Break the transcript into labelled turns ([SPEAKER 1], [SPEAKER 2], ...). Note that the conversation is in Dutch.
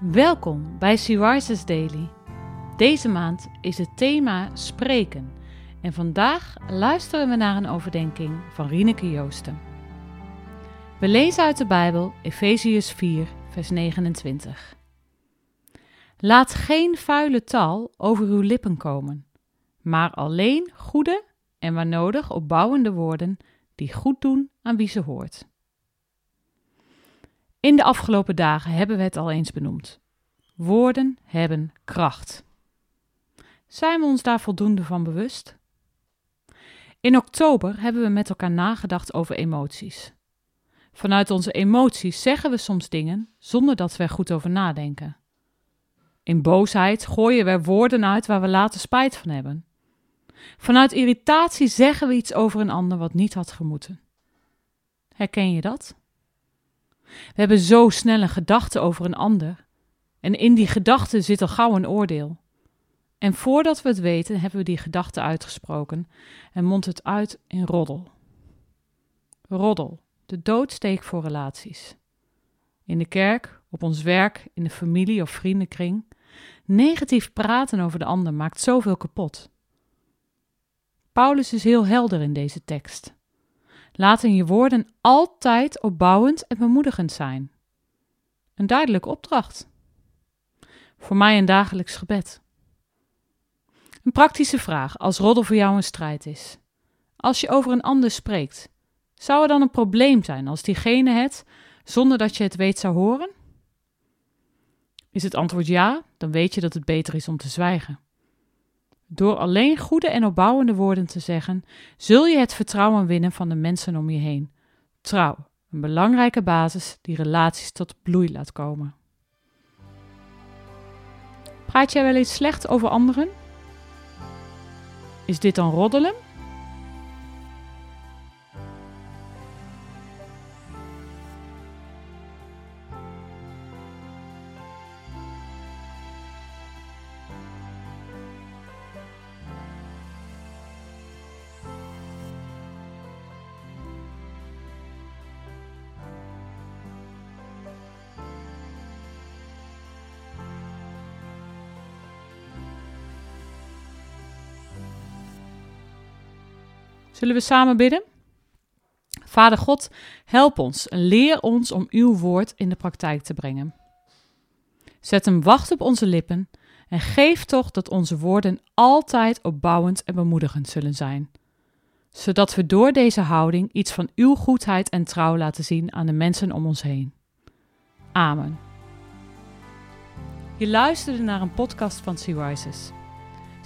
[SPEAKER 1] Welkom bij Syriza's Daily. Deze maand is het thema spreken en vandaag luisteren we naar een overdenking van Rieneke Joosten. We lezen uit de Bijbel Efeziërs 4, vers 29. Laat geen vuile taal over uw lippen komen, maar alleen goede en waar nodig opbouwende woorden die goed doen aan wie ze hoort. In de afgelopen dagen hebben we het al eens benoemd. Woorden hebben kracht. Zijn we ons daar voldoende van bewust? In oktober hebben we met elkaar nagedacht over emoties. Vanuit onze emoties zeggen we soms dingen zonder dat we er goed over nadenken. In boosheid gooien we woorden uit waar we later spijt van hebben. Vanuit irritatie zeggen we iets over een ander wat niet had gemoeten. Herken je dat? We hebben zo snel een gedachte over een ander. En in die gedachte zit al gauw een oordeel. En voordat we het weten, hebben we die gedachte uitgesproken en mondt het uit in roddel. Roddel, de doodsteek voor relaties. In de kerk, op ons werk, in de familie of vriendenkring. Negatief praten over de ander maakt zoveel kapot. Paulus is heel helder in deze tekst. Laten je woorden altijd opbouwend en bemoedigend zijn. Een duidelijke opdracht. Voor mij een dagelijks gebed. Een praktische vraag als roddel voor jou een strijd is. Als je over een ander spreekt, zou er dan een probleem zijn als diegene het, zonder dat je het weet, zou horen? Is het antwoord ja, dan weet je dat het beter is om te zwijgen. Door alleen goede en opbouwende woorden te zeggen, zul je het vertrouwen winnen van de mensen om je heen. Trouw, een belangrijke basis die relaties tot bloei laat komen. Praat jij wel eens slecht over anderen? Is dit dan roddelen? Zullen we samen bidden? Vader God, help ons en leer ons om uw woord in de praktijk te brengen. Zet hem wacht op onze lippen en geef toch dat onze woorden altijd opbouwend en bemoedigend zullen zijn, zodat we door deze houding iets van uw goedheid en trouw laten zien aan de mensen om ons heen. Amen. Je luisterde naar een podcast van Sea.